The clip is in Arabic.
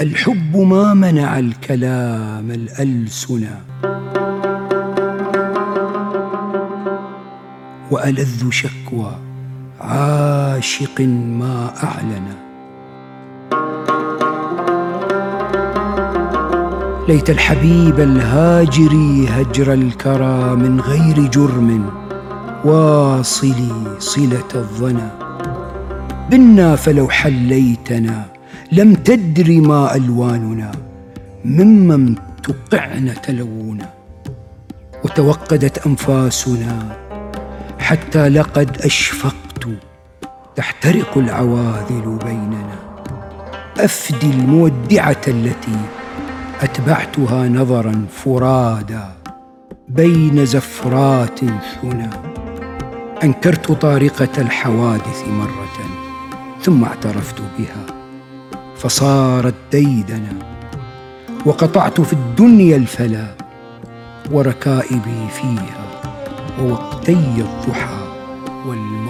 الحب ما منع الكلام الألسنا وألذ شكوى عاشق ما أعلن. ليت الحبيب الهاجري هجر الكرى من غير جرم واصلي صلة الظنا. بنا فلو حليتنا لم تدر ما ألواننا ممن تقعن تلونا وتوقدت أنفاسنا حتى لقد أشفقت تحترق العواذل بيننا. أفدي المودعة التي أتبعتها نظرا فرادا بين زفرات ثنا أنكرت طارقة الحوادث مرة ثم اعترفت بها. فصارت ديدنا وقطعت في الدنيا الفلا وركائبي فيها ووقتي الضحى والليل